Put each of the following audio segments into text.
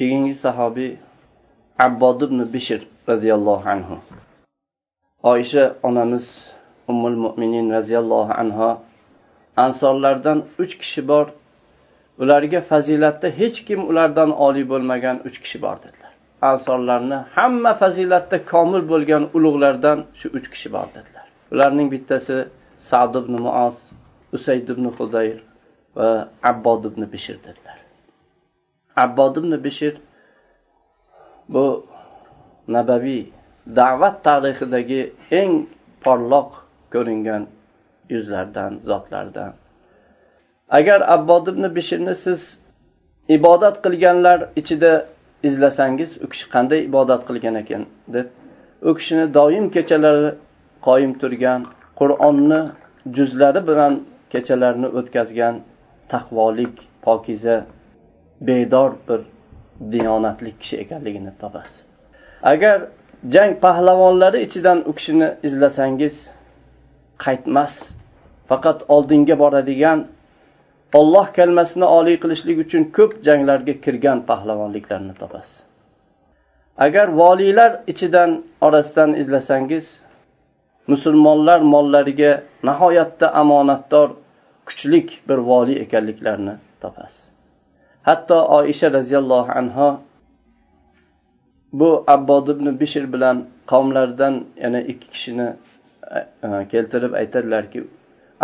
keyingi sahobiy abbod ibn bishr roziyallohu anhu. Oysha onamiz ummul mo'minin roziyallohu anho ansorlardan uch kishi bor. Ularga fazilatda hech kim ulardan oliy bo'lmagan uch kishi bor dedilar. Ansorlarni hamma fazilatda komil bo'lgan ulug'lardan shu uch kishi bor dedilar. Ularning bittasi sad ibn muoz usayd ibn hudayr va abbod ibn bishr dedilar. Abbod ibn bishr bu nabaviy da'vat tarixidagi eng porloq ko'ringan yuzlardan zotlardan. Agar abbod ibn bishrni siz ibodat qilganlar ichida izlasangiz u kishi qanday ibodat qilgan ekan deb u kishini doim kechalari qoyim turgan qur'onni juzlari bilan kechalarni o'tkazgan taqvolik pokiza bedor bir diyonatli kishi ekanligini topasiz. Agar jang pahlavonlari ichidan u kishini izlasangiz qaytmas. Faqat oldinga boradigan olloh kalmasini oliy qilishlik uchun ko'p janglarga kirgan pahlavonliklarni topasiz. Agar voliylar ichidan orasidan izlasangiz musulmonlar mollariga nihoyatda omonatdor kuchlik bir voliy ekanliklarini topasiz. Hatto oisha roziyallohu anhu bu abbod ibn bishr bilan qavmlaridan yana ikki kishini e, e, keltirib aytadilarki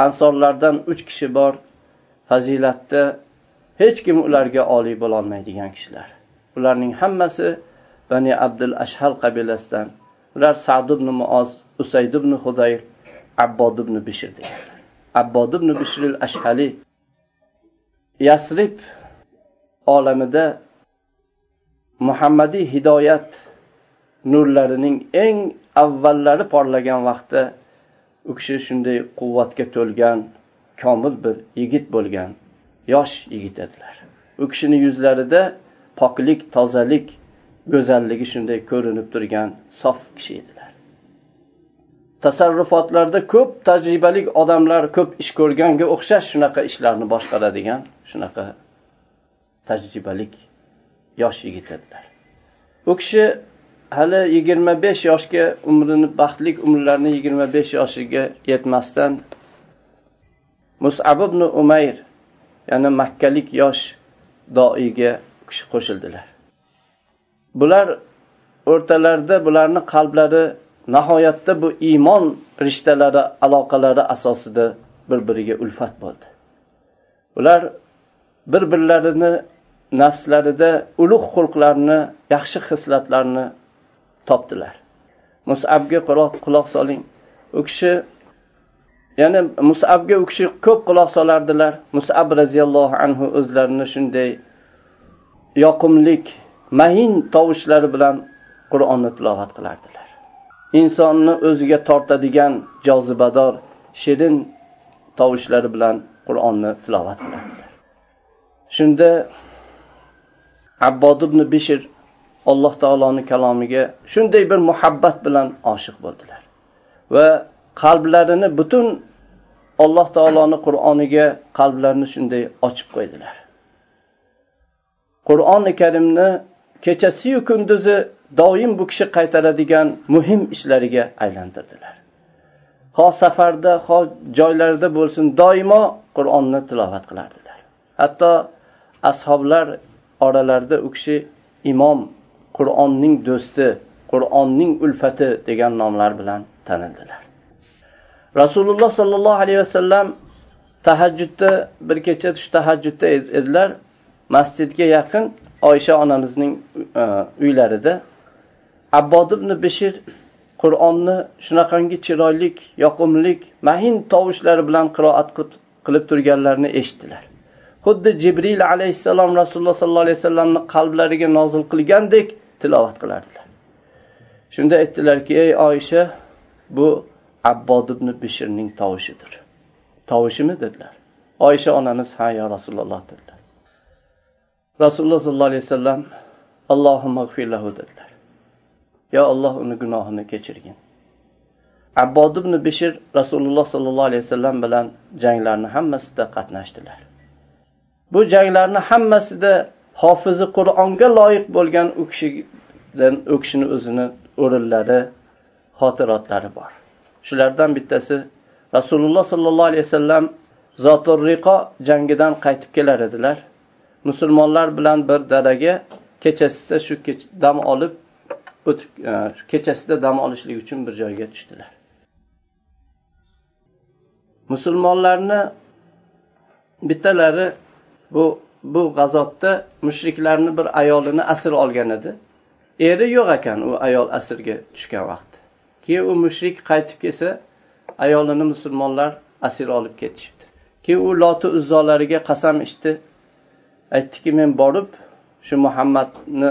ansorlardan uch kishi bor fazilatda hech kim ularga oliy bo'lolmaydigan kishilar. Ularning hammasi bani abdul ashhal qabilasidan ular sad ibn muoz usayd ibn hudayr abbod ibn bishr deganlar abbod ibn bishr ashhali yasrib olamida muhammadiy hidoyat nurlarining eng avvallari porlagan vaqtda u kishi shunday quvvatga to'lgan komil bir yigit bo'lgan yosh yigit edilar. U kishini yuzlarida poklik tozalik go'zalligi shunday ko'rinib turgan sof kishi edilar. Tasarrufotlarda ko'p tajribali odamlar ko'p ish ko'rganga o'xshash shunaqa ishlarni boshqaradigan shunaqa tajribalik yosh yigit edilar u kishi hali yigirma besh yoshga umrini baxtli umrlarini yigirma besh yoshiga yetmasdan musab ibn umayr ya'ni makkalik yosh doiga kishi qo'shildilar. Bular o'rtalarida bularni qalblari nihoyatda bu iymon rishtalari aloqalari asosida bir biriga ulfat bo'ldi. Ular bir birlarini nafslarida ulug' xulqlarni yaxshi hislatlarni topdilar. Musabga quloq soling. U kishi ya'ni musabga u kishi ko'p quloq solardilar. Musab roziyallohu anhu o'zlarini shunday yoqimlik mahin tovushlari bilan qur'onni tilovat qilardilar. Insonni o'ziga tortadigan jozibador shirin tovushlari bilan qur'onni tilovat qilardilar. Shunda abbod ibn bishr alloh taoloni kalomiga shunday bir muhabbat bilan oshiq bo'ldilar. Va qalblarini butun alloh taoloni qur'oniga qalblarini shunday ochib qo'ydilar. Qur'oni karimni kechasiyu kunduzi doim bu kishi qaytaradigan muhim ishlariga aylantirdilar. Ho safarda ho joylarida bo'lsin doimo qur'onni tilovat qilardilar. Hatto ashoblar oralarida u kishi imom qur'onning do'sti qur'onning ulfati degan nomlar bilan tanildilar. Rasululloh sollallohu alayhi vasallam tahajjudda bir kecha tush tahajjudda edilar. Masjidga yaqin oysha onamizning e, uylarida. Abbod ibn bishir qur'onni shunaqangi chiroylik yoqimlik mahin tovushlari bilan qiroat qilib turganlarini eshitdilar. Xuddi jibril alayhissalom rasululloh sollallohu alayhi vasallamni qalblariga nozil qilgandek tilovat qilardilar. Shunda aytdilarki ey oysha bu abbod ibn bishirning tovushidir tovushimi dedilar. Oysha onamiz ha yo rasululloh dedilar. Rasululloh sollallohu alayhi vasallam allohimma mag'firlahu dedilar. Yo alloh uni gunohini kechirgin. Abbod ibn bishir rasululloh sollallohu alayhi vasallam bilan janglarni hammasida qatnashdilar. Bu janglarni hammasida hofizi qur'onga loyiq bo'lgan u kishidan u kishini o'zini o'rinlari xotiratlari bor. Shulardan bittasi rasululloh sollallohu alayhi vasallam zotir riqo jangidan qaytib kelar edilar. Musulmonlar bilan bir daraga kechasida shu dam olib o'tib e, kechasida dam olishlik uchun bir joyga tushdilar. Musulmonlarni bittalari bu bu g'azotda mushriklarni bir ayolini asir olgan edi. Eri yo'q ekan u ayol asirga tushgan vaqtda. Keyin u mushrik qaytib kelsa ayolini musulmonlar asir olib ketishibdi. Keyin u loti uzzolariga qasam ichdi. Aytdiki men borib shu muhammadni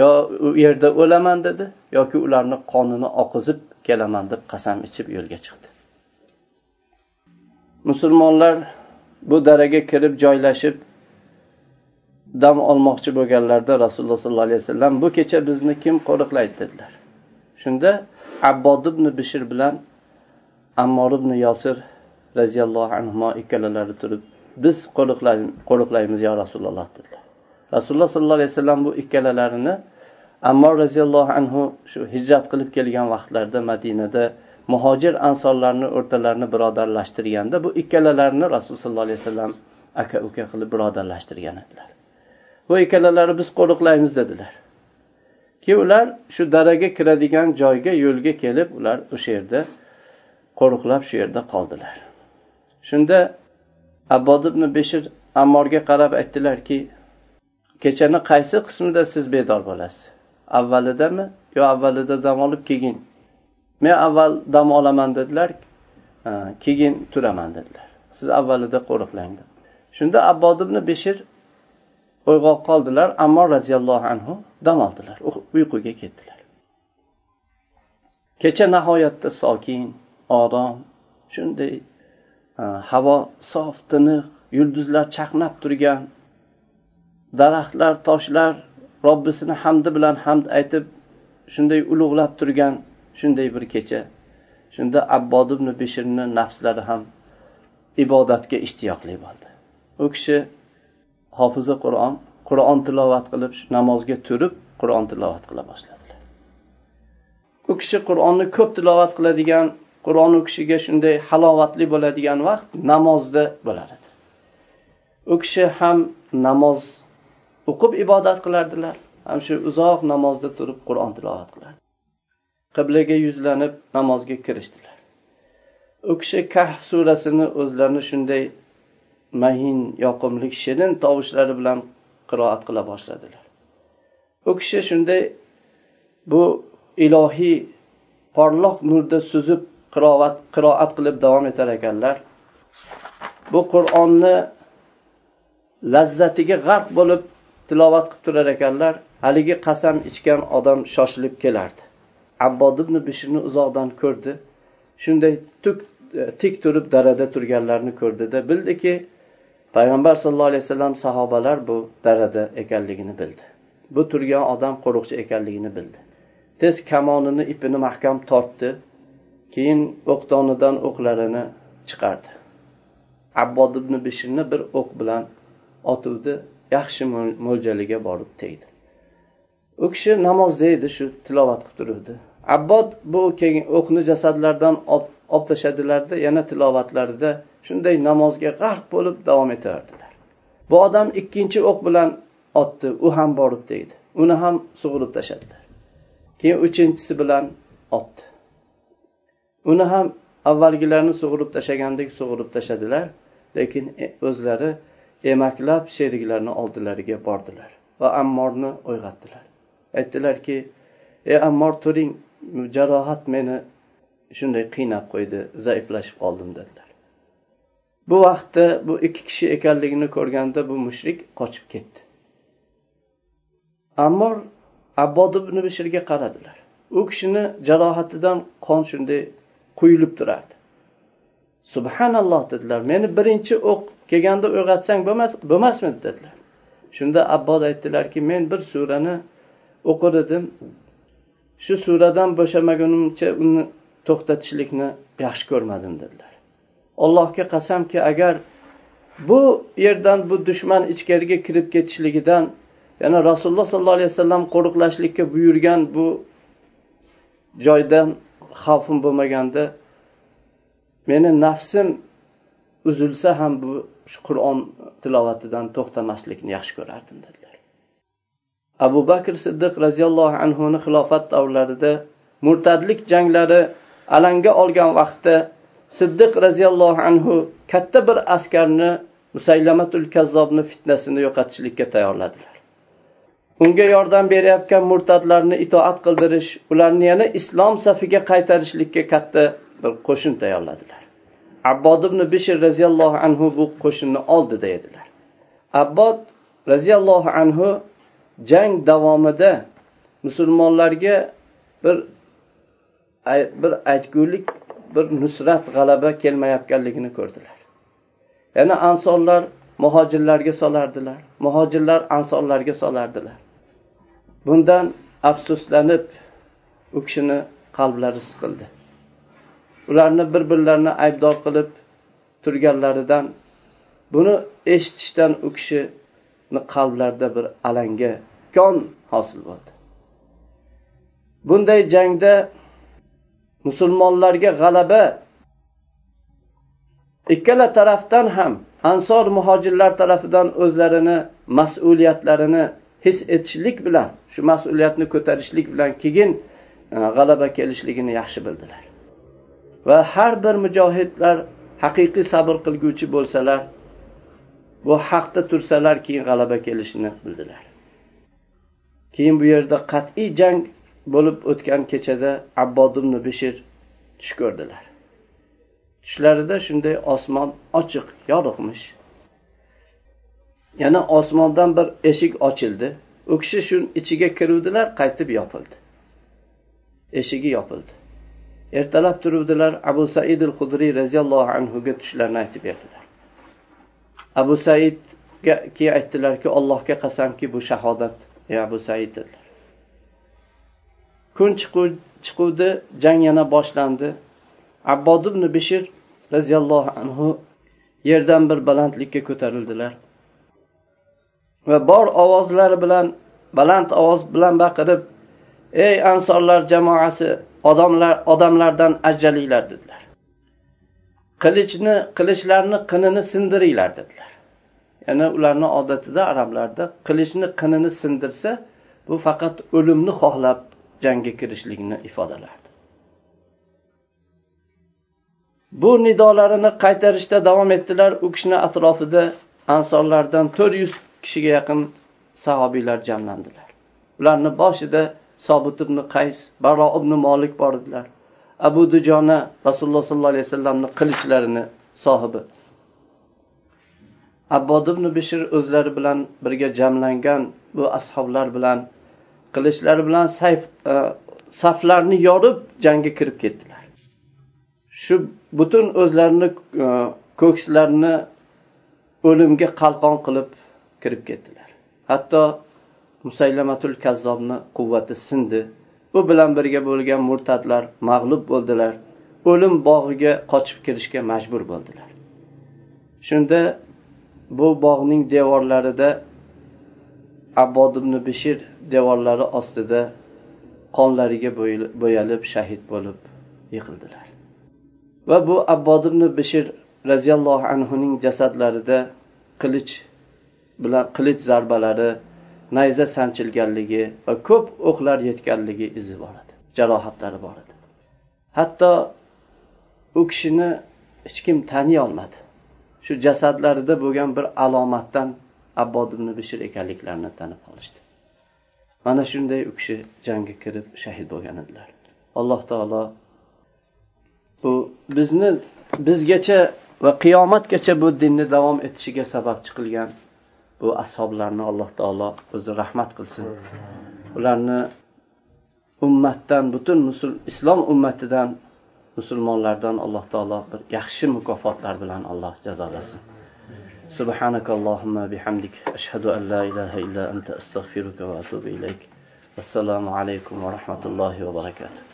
yo u yerda o'laman dedi yoki ularni qonini oqizib kelaman deb qasam ichib yo'lga chiqdi. Musulmonlar bu daraga kirib joylashib dam olmoqchi bo'lganlarida rasululloh sollallohu alayhi vasallam bu kecha bizni kim qo'riqlaydi? dedilar. Shunda abbod ibn bishir bilan ammor ibn yosir roziyallohu anhu ikkalalari turib biz qo'riqlaymiz yo rasululloh dedilar. Rasululloh sollallohu alayhi vasallam bu ikkalalarini ammor roziyallohu anhu shu hijrat qilib kelgan vaqtlarida madinada muhojir ansorlarni o'rtalarini birodarlashtirganda bu ikkalalarini rasululloh sollallohu alayhi vasallam aka uka qilib birodarlashtirgan edilar. Bu ikkalalari biz qo'riqlaymiz dedilar. Keyin ular shu daraga kiradigan joyga yo'lga kelib ular o'sha yerda qo'riqlab shu yerda qoldilar. Shunda abbod ibn beshir ammorga qarab aytdilarki kechani qaysi qismida siz bedor bo'lasiz? Avvalidami yo avvalida dam olib keyin men avval dam olaman dedilar e, keyin turaman dedilar. Siz avvalida qo'riqlang deb shunda abbod ibn beshir uyg'oq qoldilar ammo roziyallohu anhu dam oldilar uyquga ketdilar. Kecha nihoyatda sokin orom shunday e, havo sof tiniq yulduzlar chaqnab turgan daraxtlar toshlar robbisini hamdi bilan hamd aytib shunday ulug'lab turgan shunday bir kecha shunda abbod ibn bishirni nafslari ham ibodatga ishtiyoqli bo'ldi. U kishi hofizi qur'on qur'on tilovat qilib namozga turib qur'on tilovat qila boshladilar. U kishi qur'onni ko'p tilovat qiladigan qur'on u kishiga shunday halovatli bo'ladigan vaqt namozda bo'lar edi. U kishi ham namoz o'qib ibodat qilardilar ham shu uzoq namozda turib qur'on tilovat qilardi. Qiblaga yuzlanib namozga kirishdilar. U kishi kahf surasini o'zlarini shunday mahin yoqimli shirin tovushlari bilan qiroat qila boshladilar. U kishi shunday bu ilohiy porloq nurda suzib qiroat qiroat qilib davom etar ekanlar. Bu qur'onni lazzatiga g'arq bo'lib tilovat qilib turar ekanlar. Haligi qasam ichgan odam shoshilib kelardi. Abbod ibn bishirni uzoqdan ko'rdi. Shunday e, tik turib darada turganlarni ko'rdida bildiki payg'ambar sallallohu alayhi vasallam sahobalar bu darada ekanligini bildi. Bu turgan odam qo'riqchi ekanligini bildi. Tez kamonini ipini mahkam tortdi. Keyin o'qdonidan o'qlarini chiqardi. Abbod ibn bishirni bir o'q bilan otuvdi yaxshi mo'ljaliga borib tegdi. U kishi namozda edi shu tilovat qilib turuvdi. Abbod bu keyin o'qni jasadlardan olib tashladilarda yana tilovatlarida shunday namozga g'arq bo'lib davom etardilar bu odam ikkinchi o'q bilan otdi u ham borib tegdi uni ham sug'urib tashladilar. Keyin uchinchisi bilan otdi. Uni ham avvalgilarni sug'urib tashlagandek sug'urib tashladilar lekin e, o'zlari emaklab sheriklarini oldilariga bordilar va ammorni uyg'otdilar aytdilarki ey ammor turing jarohat meni shunday qiynab qo'ydi zaiflashib qoldim dedilar. Bu vaqtda bu ikki kishi ekanligini ko'rganda bu mushrik qochib ketdi. Ammor abbod ibn bishirga qaradilar. U kishini jarohatidan qon shunday quyilib turardi. Subhanalloh dedilar meni birinchi o'q kelganda uyg'otsang bo'lmasmidi dedilar. Shunda abbod aytdilarki men bir surani o'qir edim shu suradan bo'shamagunimcha uni to'xtatishlikni yaxshi ko'rmadim dedilar. Allohga qasamki agar bu yerdan bu dushman ichkariga kirib ketishligidan yana rasululloh sollallohu alayhi vasallam qo'riqlashlikka buyurgan bu joydan xavfim bo'lmaganda meni nafsim uzilsa ham bu qur'on tilovatidan to'xtamaslikni yaxshi ko'rardim dedilar. Abu bakr siddiq roziyallohu anhuni xilofat davrlarida murtadlik janglari alanga olgan vaqtda siddiq roziyallohu anhu katta bir askarni musaylamatul kazzobni fitnasini yo'qotishlikka tayyorladilar. Unga yordam berayotgan murtadlarni itoat qildirish ularni yana islom safiga qaytarishlikka katta bir qo'shin tayyorladilar. Abbod ibn bishr roziyallohu anhu bu qo'shinni oldida edilar abbod roziyallohu anhu jang davomida musulmonlarga bir bir aytgulik bir nusrat g'alaba kelmayotganligini ko'rdilar. Yana ansonlar muhojirlarga solardilar muhojirlar ansonlarga solardilar. Bundan afsuslanib u kishini qalblari siqildi. Ularni bir birlarini aybdor qilib turganlaridan buni eshitishdan u kishi qalblarida bir alanga kon hosil bo'ldi. Bunday jangda musulmonlarga g'alaba. Ikkala tarafdan ham ansor muhojirlar tarafidan o'zlarini mas'uliyatlarini his etishlik bilan shu mas'uliyatni ko'tarishlik bilan keyin e, g'alaba kelishligini yaxshi bildilar. Va har bir mujohidlar haqiqiy sabr qilguvchi bo'lsalar bu haqda tursalar keyin g'alaba kelishini bildilar. Keyin bu yerda qat'iy jang bo'lib o'tgan kechada abbod ibn bishir tush ko'rdilar. Tushlarida shunday osmon ochiq yorug'mish yana osmondan bir eshik ochildi. U kishi shu ichiga kiruvdilar qaytib yopildi. Eshigi yopildi. Ertalab turuvdilar abu said al hudriy roziyallohu anhuga tushlarini aytib berdilar. Abu saidga keyin aytdilarki allohga qasamki bu shahodat ey abu said dedilar. Kun chiquvdi jang yana boshlandi. Abbod ibn bishir roziyallohu anhu yerdan bir balandlikka ko'tarildilar. Va bor ovozlari bilan baland ovoz bilan baqirib ey ansorlar jamoasi odamlar odamlardan ajralinglar dedilar. Qilichni qilichlarni qinini sindiringlar dedilar. Ya'ni ularni odatida arablarda qilichni qinini sindirsa bu faqat o'limni xohlab jangga kirishlikni ifodalardi. Bu nidolarini qaytarishda davom etdilar. U kishini atrofida ansorlardan to'rt yuz kishiga yaqin sahobiylar jamlandilar. Ularni boshida sobit ibn qays baro ibn molik bor edilar. Abu dujona rasululloh sollallohu alayhi vasallamni qilichlarini sohibi. Abbod ibn bishir o'zlari bilan birga jamlangan bu ashoblar bilan qilichlari bilan sayf e, saflarni yorib jangga kirib ketdilar. Shu butun o'zlarini e, ko'kslarini o'limga qalqon qilib kirib ketdilar. Hatto musaylamatul kazzobni quvvati sindi. U bilan birga bo'lgan murtadlar mag'lub bo'ldilar. O'lim bog'iga qochib kirishga majbur bo'ldilar. Shunda bu bog'ning devorlarida abbod ibn bishir devorlari ostida qonlariga bo'yalib shahid bo'lib yiqildilar. Va bu abbod ibn bishir roziyallohu anhuning jasadlarida qilich bilan qilich zarbalari nayza sanchilganligi va ko'p o'qlar yetganligi izi bor edi jarohatlari bor edi. Hatto u kishini hech kim taniy olmadi. Shu jasadlarida bo'lgan bir alomatdan abbod ibn bishir ekanliklarini tanib qolishdi mana shunday u kishi jangga kirib shahid bo'lgan edilar. Alloh taolo bu bizni bizgacha va qiyomatgacha bu dinni davom etishiga sababchi qilgan bu ashoblarni alloh taolo o'zi rahmat qilsin ularni ummatdan butun musul islom ummatidan musulmonlardan alloh taolo bir yaxshi mukofotlar bilan alloh jazolasin سبحانك اللهم بحمدك أشهد أن لا إله إلا أنت أستغفرك وأتوب إليك والسلام عليكم ورحمة الله وبركاته